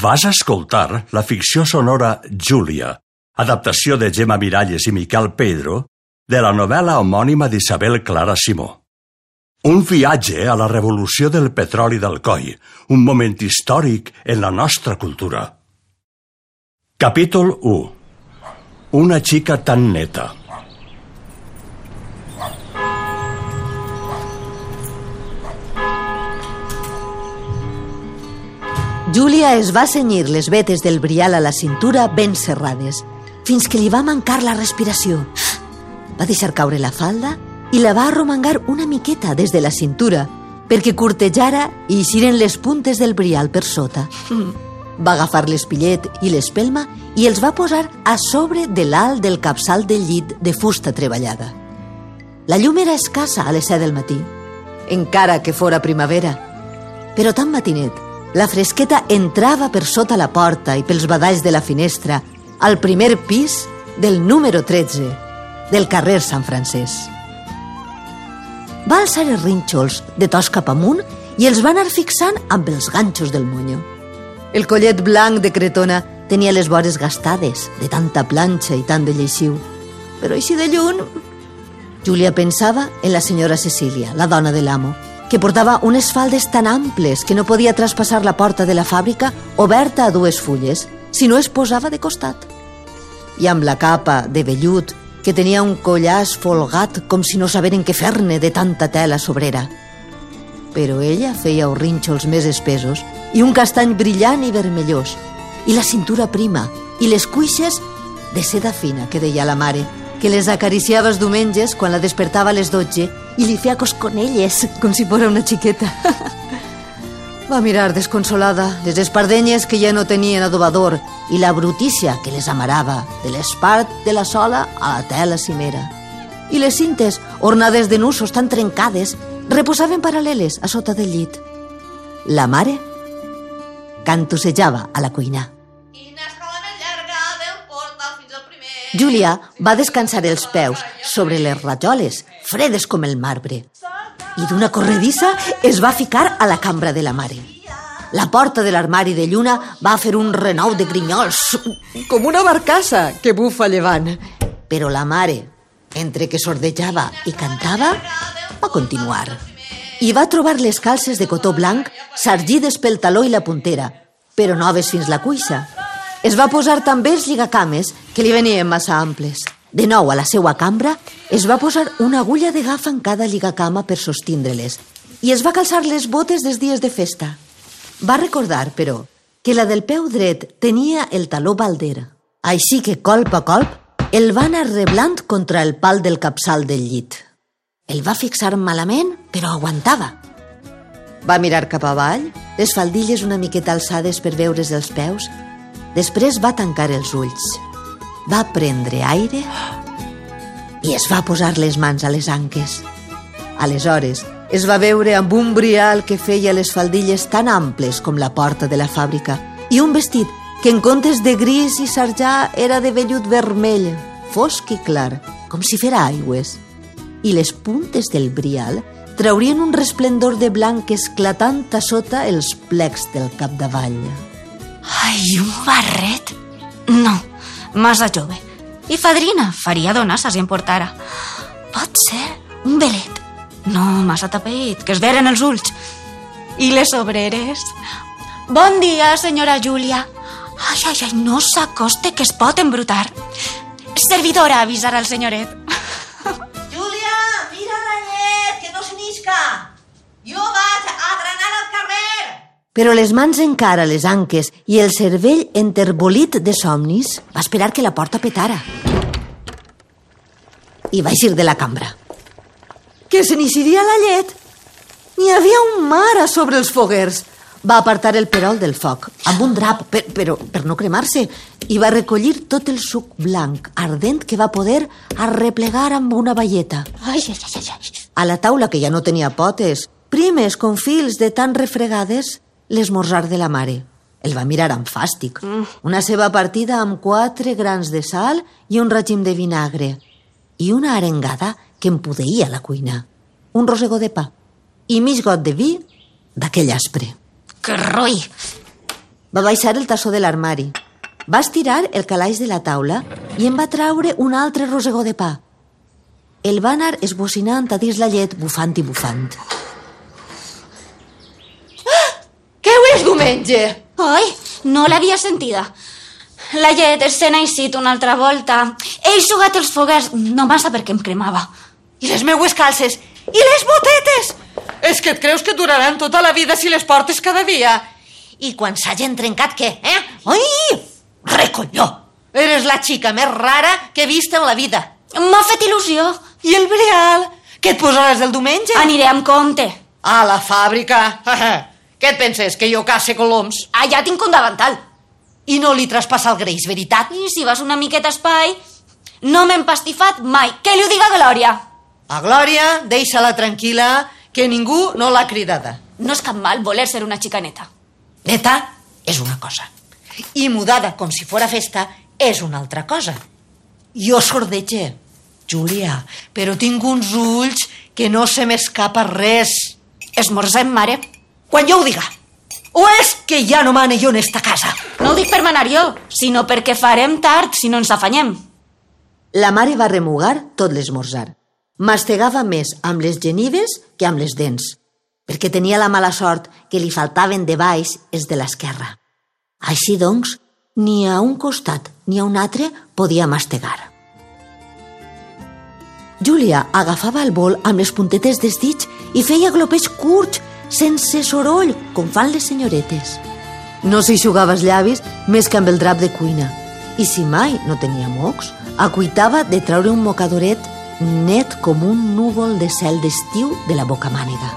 Vas escoltar la ficció sonora Júlia, adaptació de Gemma Miralles i Miquel Pedro, de la novel·la homònima d'Isabel Clara Simó. Un viatge a la revolució del petroli del coll, un moment històric en la nostra cultura. Capítol 1. Una xica tan neta. Júlia es va cenyir les vetes del brial a la cintura ben serrades, fins que li va mancar la respiració. Va deixar caure la falda i la va arromangar una miqueta des de la cintura perquè cortejara i eixiren les puntes del brial per sota. Va agafar l'espillet i l'espelma i els va posar a sobre de l'alt del capçal del llit de fusta treballada. La llum era escassa a les 7 del matí, encara que fora primavera, però tan matinet la fresqueta entrava per sota la porta i pels badalls de la finestra al primer pis del número 13 del carrer Sant Francesc. Va alçar els rínxols de tos cap amunt i els va anar fixant amb els ganxos del monyo. El collet blanc de Cretona tenia les vores gastades de tanta planxa i tant de lleixiu. Però així de lluny... Júlia pensava en la senyora Cecília, la dona de l'amo, que portava unes faldes tan amples que no podia traspassar la porta de la fàbrica oberta a dues fulles, si no es posava de costat. I amb la capa de vellut, que tenia un collàs folgat com si no saberen què fer-ne de tanta tela sobrera. Però ella feia rínxols més espesos i un castany brillant i vermellós, i la cintura prima, i les cuixes de seda fina, que deia la mare, que les acariciava els diumenges quan la despertava a les 12 i li feia cosconelles, com si fos una xiqueta. Va mirar desconsolada les espardenyes que ja no tenien adobador i la brutícia que les amarava de l'espart de la sola a la tela cimera. I les cintes, ornades de nusos tan trencades, reposaven paral·leles a sota del llit. La mare cantussejava a la cuina. Júlia va descansar els peus sobre les rajoles, fredes com el marbre, i d'una corredissa es va ficar a la cambra de la mare. La porta de l'armari de lluna va fer un renou de grinyols, com una barcassa que bufa llevant. Però la mare, entre que sordejava i cantava, va continuar. I va trobar les calces de cotó blanc sargides pel taló i la puntera, però noves fins la cuixa. Es va posar també els lligacames, que li venien massa amples. De nou a la seva cambra, es va posar una agulla de gafa en cada lligacama per sostindre-les i es va calçar les botes dels dies de festa. Va recordar, però, que la del peu dret tenia el taló balder. Així que, colp a colp, el va anar reblant contra el pal del capçal del llit. El va fixar malament, però aguantava. Va mirar cap avall, les faldilles una miqueta alçades per veure's els peus, Després va tancar els ulls, va prendre aire i es va posar les mans a les anques. Aleshores, es va veure amb un brial que feia les faldilles tan amples com la porta de la fàbrica i un vestit que en comptes de gris i sarjà era de vellut vermell, fosc i clar, com si fera aigües. I les puntes del brial traurien un resplendor de blanc esclatant a sota els plecs del capdavall. Ai, un barret? No, massa jove. I fadrina, faria donar-se si em portara. Pot ser un velet. No, massa tapet, que es veren els ulls. I les obreres? Bon dia, senyora Júlia. Ai, ai, ai, no s'acoste que es pot embrutar. Servidora, avisar al senyoret. Però les mans encara les anques i el cervell enterbolit de somnis va esperar que la porta petara. I va eixir de la cambra. Que se n'eixiria la llet? N'hi havia un mar a sobre els foguers. Va apartar el perol del foc amb un drap, per, però per no cremar-se, i va recollir tot el suc blanc, ardent, que va poder arreplegar amb una valleta. Ai, ai, ai, ai. A la taula, que ja no tenia potes, primes com fils de tan refregades, l'esmorzar de la mare. El va mirar amb fàstic. Una seva partida amb quatre grans de sal i un règim de vinagre. I una arengada que empudeïa la cuina. Un rosegó de pa. I mig got de vi d'aquell aspre. Que roi! Va baixar el tassó de l'armari. Va estirar el calaix de la taula i en va traure un altre rosegó de pa. El va anar esbocinant a dins la llet, bufant i bufant. Què ho és diumenge? Ai, no l'havia sentida. La llet se n'ha eixit una altra volta. He jugat els foguers, no massa perquè em cremava. I les meues calces? I les botetes? És que et creus que duraran tota la vida si les portes cada dia? I quan s'hagin trencat, què, eh? Ai! Recolló! Eres la xica més rara que he vist en la vida. M'ha fet il·lusió. I el breal? Què et posaràs el diumenge? Aniré amb compte. A la fàbrica. Què et penses, que jo casse coloms? Allà tinc un davantal. I no li traspassa el greix, veritat? I si vas una miqueta espai... No m'he empastifat mai. Que li ho diga Glòria. A Glòria, deixa-la tranquil·la, que ningú no l'ha cridada. No és cap mal voler ser una xica neta. Neta és una cosa. I mudada com si fora festa és una altra cosa. Jo sordege, Júlia, però tinc uns ulls que no se m'escapa res. Esmorzem, mare. Quan jo ho diga. O és que ja no mane jo en esta casa? No ho dic per manar jo, sinó perquè farem tard si no ens afanyem. La mare va remugar tot l'esmorzar. Mastegava més amb les genives que amb les dents, perquè tenia la mala sort que li faltaven de baix els de l'esquerra. Així doncs, ni a un costat ni a un altre podia mastegar. Júlia agafava el bol amb les puntetes dels dits i feia glopets curts, sense soroll, com fan les senyoretes. No s'hi jugava els llavis més que amb el drap de cuina. I si mai no tenia mocs, acuitava de treure un mocadoret net com un núvol de cel d'estiu de la boca mànega.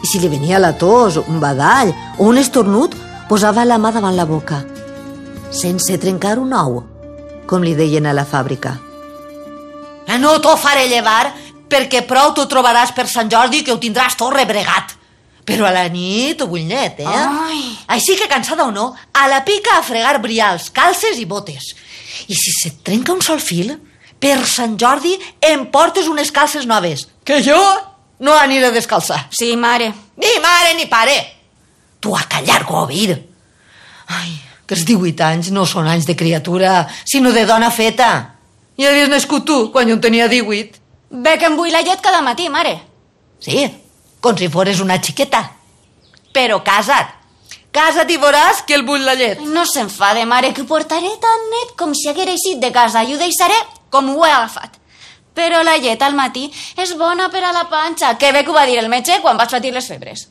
I si li venia la tos, un badall o un estornut, posava la mà davant la boca, sense trencar un ou, com li deien a la fàbrica. No t'ho faré llevar perquè prou t'ho trobaràs per Sant Jordi que ho tindràs tot rebregat. Però a la nit ho vull net, eh? Ai. Així que cansada o no, a la pica a fregar brials, calces i botes. I si se't trenca un sol fil, per Sant Jordi em portes unes calces noves, que jo no aniré a descalçar. Sí, mare. Ni mare ni pare. Tu a callar, Govir. Ai, que els 18 anys no són anys de criatura, sinó de dona feta. I havies nascut tu quan jo en tenia 18. Bé que em vull la llet cada matí, mare. Sí, com si fores una xiqueta. Però casa't. Casa't i veuràs que el vull la llet. No s'enfade, mare, que ho portaré tan net com si haguera eixit de casa i ho deixaré com ho he agafat. Però la llet al matí és bona per a la panxa, que bé que ho va dir el metge quan vaig patir les febres.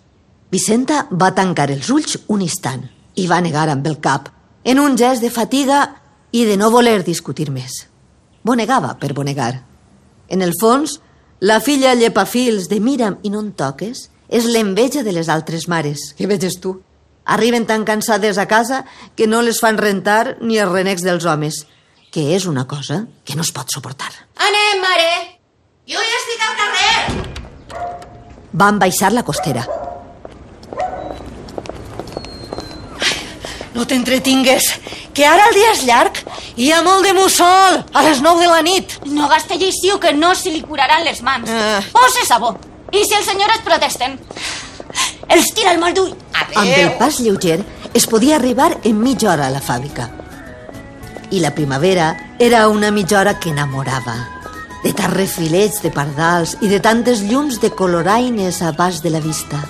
Vicenta va tancar els ulls un instant i va negar amb el cap, en un gest de fatiga i de no voler discutir més. Bonegava per bonegar. En el fons, la filla llepafils de Miram i no en toques és l'enveja de les altres mares, que veges tu. Arriben tan cansades a casa que no les fan rentar ni els renecs dels homes, que és una cosa que no es pot suportar. Anem, mare! Jo ja estic al carrer. Van baixar la costera. No t'entretingues, que ara el dia és llarg hi ha molt de mussol a les 9 de la nit. No gaste lleixiu, que no se li curaran les mans. Ah. Posa sabó. I si els senyores protesten? Els tira el mal d'ull. Amb el pas lleuger es podia arribar en mitja hora a la fàbrica. I la primavera era una mitja hora que enamorava. De tants refilets de pardals i de tantes llums de coloraines a baix de la vista.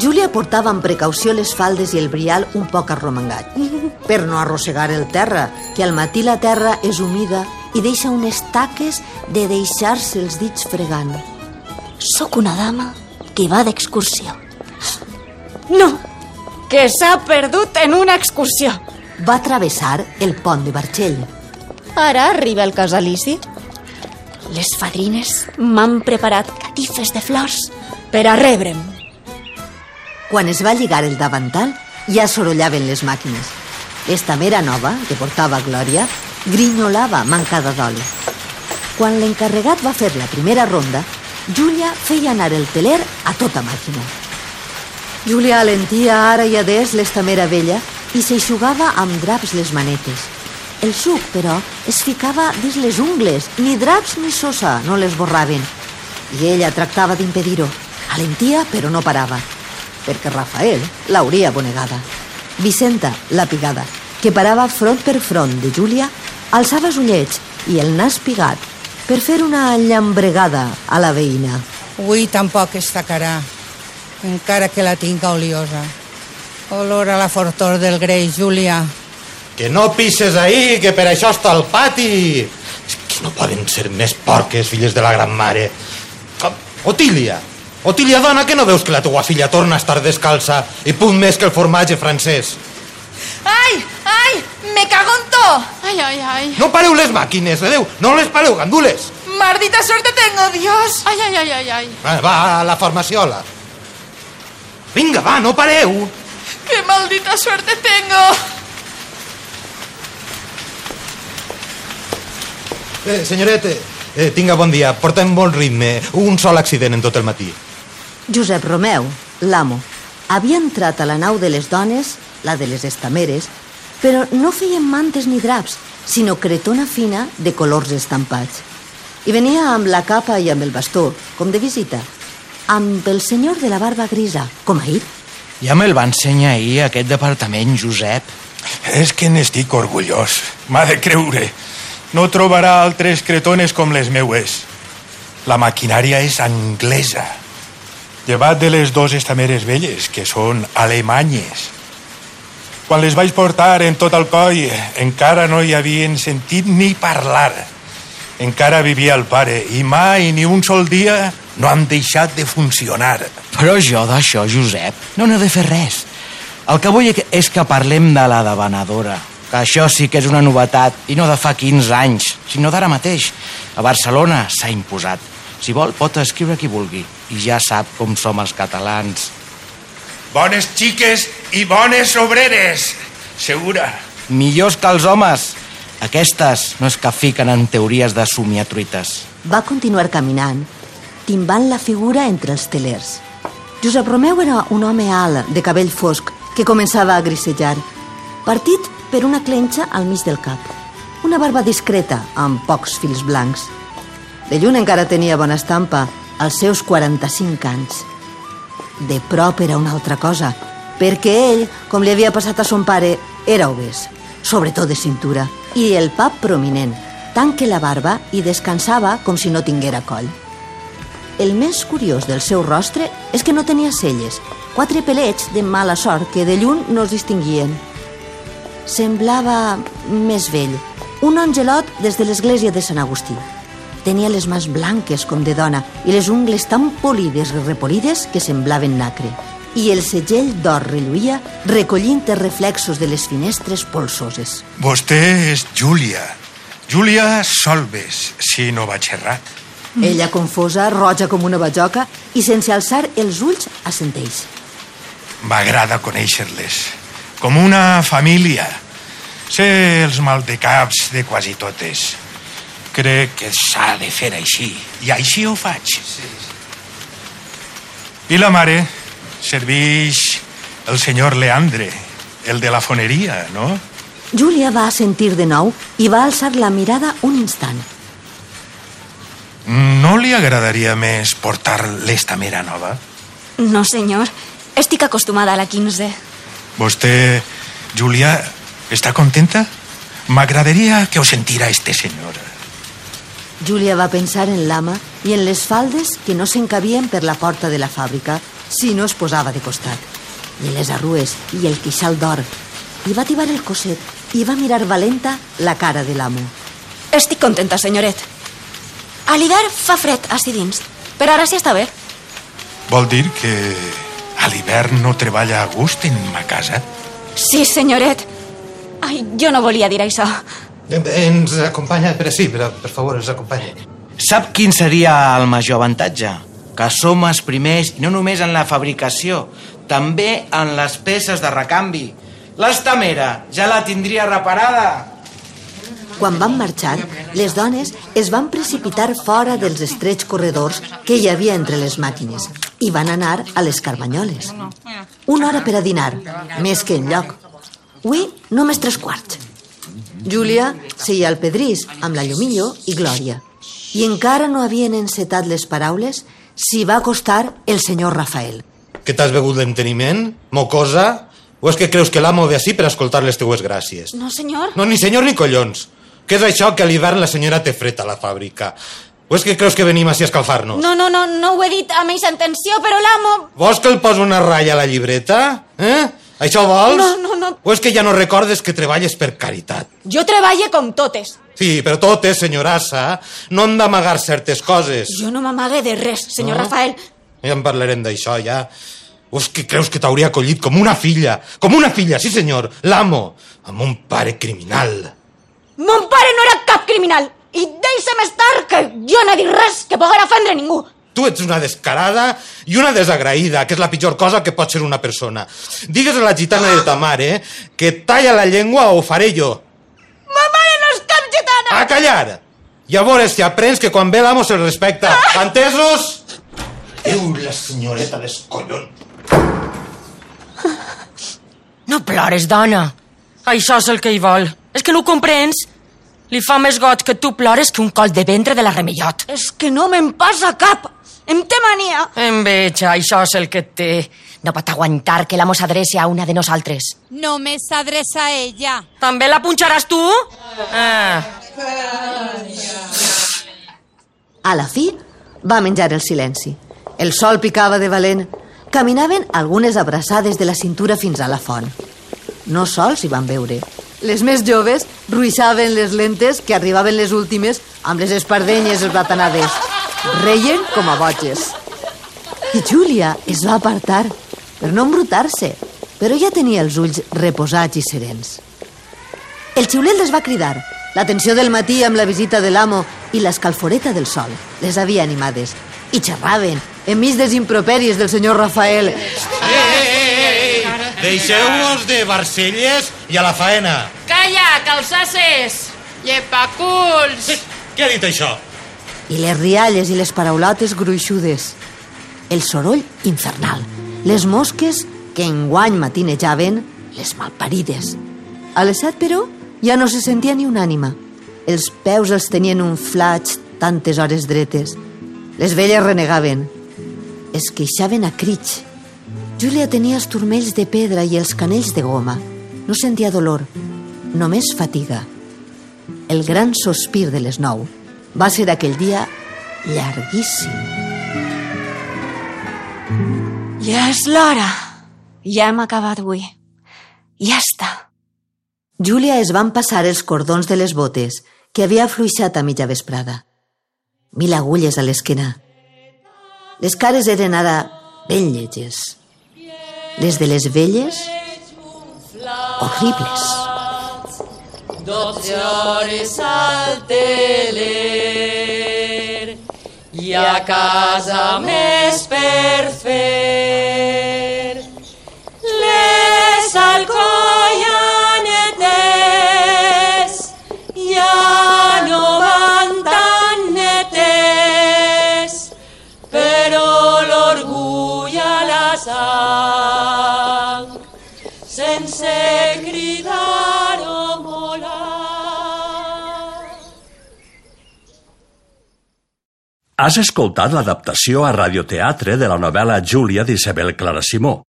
Júlia portava amb precaució les faldes i el brial un poc arromangat, per no arrossegar el terra, que al matí la terra és humida i deixa unes taques de deixar-se els dits fregant. Sóc una dama que va d'excursió. No, que s'ha perdut en una excursió. Va travessar el pont de Barxell. Ara arriba el casalici. Les fadrines m'han preparat catifes de flors per a rebre'm. Quan es va lligar el davantal, ja sorollaven les màquines. L'estamera nova, que portava Glòria, grinyolava mancada d'oli. Quan l'encarregat va fer la primera ronda, Júlia feia anar el teler a tota màquina. Júlia alentia ara i adés l'estamera vella i s'eixugava amb draps les manetes. El suc, però, es ficava dins les ungles. Ni draps ni sosa no les borraven. I ella tractava d'impedir-ho. Alentia, però no parava perquè Rafael l'hauria bonegada. Vicenta, la pigada, que parava front per front de Júlia, alçava els ullets i el nas pigat per fer una llambregada a la veïna. Avui tampoc estacarà, encara que la tinga oliosa. Olor a la fortor del greix, Júlia. Que no pisses ahí, que per això està al pati. És que no poden ser més porques, filles de la gran mare. Otília, Otília, dona, que no veus que la teua filla torna a estar descalça i punt més que el formatge francès? ¡Ay! ¡Ay! ¡Me cago en todo! ¡Ay, ay, ay! No pareu les màquines, de Déu, no les pareu, gandules. ¡Maldita suerte tengo, Dios! ¡Ay, ay, ay, ay, ay! Va, va a la farmaciola. Vinga, va, no pareu. ¡Qué maldita suerte tengo! Eh, senyoret, eh, tinga bon dia, portem molt ritme, un sol accident en tot el matí. Josep Romeu, l'amo, havia entrat a la nau de les dones, la de les estameres, però no feien mantes ni draps, sinó cretona fina de colors estampats. I venia amb la capa i amb el bastó, com de visita, amb el senyor de la barba grisa, com ahir. Ja me'l va ensenyar ahir aquest departament, Josep. És que n'estic orgullós. M'ha de creure. No trobarà altres cretones com les meues. La maquinària és anglesa. Llevat de les dues estameres velles, que són alemanyes. Quan les vaig portar en tot el coll, encara no hi havien sentit ni parlar. Encara vivia el pare i mai ni un sol dia no han deixat de funcionar. Però jo d'això, Josep, no n'he de fer res. El que vull és que parlem de la devanadora, que això sí que és una novetat, i no de fa 15 anys, sinó d'ara mateix. A Barcelona s'ha imposat. Si vol, pot escriure qui vulgui, i ja sap com som els catalans. Bones xiques i bones obreres, segura. Millors que els homes. Aquestes no és que fiquen en teories de somiatruites. Va continuar caminant, timbant la figura entre els telers. Josep Romeu era un home alt, de cabell fosc, que començava a grisejar, partit per una clenxa al mig del cap. Una barba discreta, amb pocs fils blancs. De lluny encara tenia bona estampa, als seus 45 anys. De prop era una altra cosa, perquè ell, com li havia passat a son pare, era obès, sobretot de cintura, i el pap prominent, tant que la barba i descansava com si no tinguera coll. El més curiós del seu rostre és que no tenia celles, quatre pelets de mala sort que de lluny no es distinguien. Semblava més vell, un angelot des de l'església de Sant Agustí. Tenia les mans blanques com de dona i les ungles tan polides i repolides que semblaven nacre. I el segell d'or relluïa recollint els reflexos de les finestres polsoses. Vostè és Júlia. Júlia Solves, si no vaig errat. Ella, confosa, roja com una bajoca i sense alçar els ulls assenteix. M'agrada conèixer-les. Com una família. Sé els maldecaps de quasi totes. Crec que s'ha de fer així. I així ho faig. I la mare serveix el senyor Leandre, el de la foneria, no? Júlia va assentir de nou i va alçar la mirada un instant. No li agradaria més portar l'estamera nova? No, senyor. Estic acostumada a la 15. Vostè, Júlia, està contenta? M'agradaria que ho sentira este senyor. Júlia va pensar en l'ama i en les faldes que no s'encabien per la porta de la fàbrica si no es posava de costat. I les arrues i el queixal d'or. I va tibar el coset i va mirar valenta la cara de l'amo. Estic contenta, senyoret. A l'hivern fa fred, així dins, però ara sí està bé. Vol dir que a l'hivern no treballa a gust en ma casa? Sí, senyoret. Ai, jo no volia dir això. Ens acompanya, però sí, però per favor, ens acompanya. Sap quin seria el major avantatge? Que som els primers, no només en la fabricació, també en les peces de recanvi. L'estamera ja la tindria reparada. Quan van marxar, les dones es van precipitar fora dels estrets corredors que hi havia entre les màquines i van anar a les carmanyoles. Una hora per a dinar, més que enlloc. Ui, només tres quarts. Júlia seia al pedrís amb la Llumillo i Glòria. I encara no havien encetat les paraules s'hi va acostar el senyor Rafael. Que t'has begut l'enteniment? Mocosa? O és que creus que l'amo ve així per escoltar les teues gràcies? No, senyor. No, ni senyor ni collons. Què és això que a l'hivern la senyora té fred a la fàbrica? O és que creus que venim així a escalfar-nos? No, no, no, no ho he dit amb aquesta intenció, però l'amo... Vols que el posi una ratlla a la llibreta? Eh? Això vols? No, no, no. O és que ja no recordes que treballes per caritat? Jo treballe com totes. Sí, però totes, senyorassa, no han d'amagar certes coses. Jo no m'amague de res, senyor No? Rafael. Ja en parlarem d'això, ja. O és que creus que t'hauria acollit com una filla? Com una filla, sí senyor, l'amo, amb un pare criminal. Mon pare no era cap criminal. I deixa'm estar, que jo no he dit res que poguera ofendre ningú. Tu ets una descarada i una desagraïda, que és la pitjor cosa que pot ser una persona. Digues a la gitana de ta mare que talla la llengua o ho faré jo. Ma mare no és cap gitana. A callar! I a veure si aprens que quan ve l'amo se'l respecta. Entesos? Déu, la senyoreta dels collons. No plores, dona. Això és el que hi vol. És que no ho comprens? Li fa més goig que tu plores que un col de ventre de la remellot. És que no me'n passa cap. Em té mania. Em veig, això és el que té. No pot aguantar que l'amo s'adreci a una de nosaltres. Només s'adreça a ella. També la punxaràs tu? Ah. A la fi, va menjar el silenci. El sol picava de valent. Caminaven algunes abraçades de la cintura fins a la font. No sols hi van veure. Les més joves ruixaven les lentes que arribaven les últimes amb les espardenyes esbatanades. Reien com a boges. I Júlia es va apartar per no embrutar-se, però ja tenia els ulls reposats i serens. El xiulet les va cridar. La tensió del matí amb la visita de l'amo i l'escalforeta del sol les havia animades. I xerraven, enmig dels improperis del senyor Rafael. Ei, ei, ei, ei! Deixeu-vos de barcelles i a la faena. Calla, calçasses! Llepaculs! Què ha dit això? I les rialles i les paraulotes gruixudes. El soroll infernal. Les mosques que enguany matinejaven les malparides. A les set, però, ja no se sentia ni una ànima. Els peus els tenien un flaig tantes hores dretes. Les velles renegaven. Es queixaven a crits. Júlia tenia els turmells de pedra i els canells de goma. No sentia dolor, només fatiga. El gran sospir de les nou va ser aquell dia llarguíssim. Ja és l'hora. Ja hem acabat avui. Ja està. Júlia es van passar els cordons de les botes, que havia afluixat a mitja vesprada. Mil agulles a l'esquena. Les cares eren ara ben lleges. Les de les velles, horribles. Dotze hores al teler i a casa més per Has escoltat l'adaptació a radioteatre de la novel·la Júlia d'Isabel Clara Simó,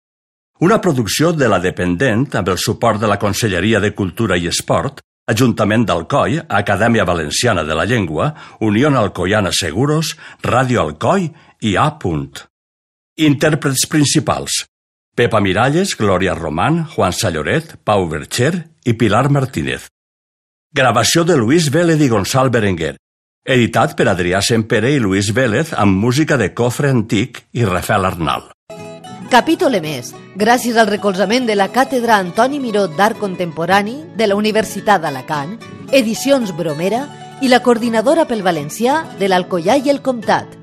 una producció de la Dependent amb el suport de la Conselleria de Cultura i Esport, Ajuntament d'Alcoi, Acadèmia Valenciana de la Llengua, Unió Alcoiana Seguros, Ràdio Alcoi i A. Intèrprets principals. Pepa Miralles, Glòria Román, Juan Salloret, Pau Bercher i Pilar Martínez. Gravació de Luis Vélez i Gonçal Berenguer. Editat per Adrià Sempere i Luis Vélez amb música de Cofre Antic i Rafael Arnal. Capítol emès, gràcies al recolzament de la Càtedra Antoni Miró d'Art Contemporani de la Universitat d'Alacant, Edicions Bromera i la coordinadora pel valencià de l'Alcoià i el Comtat,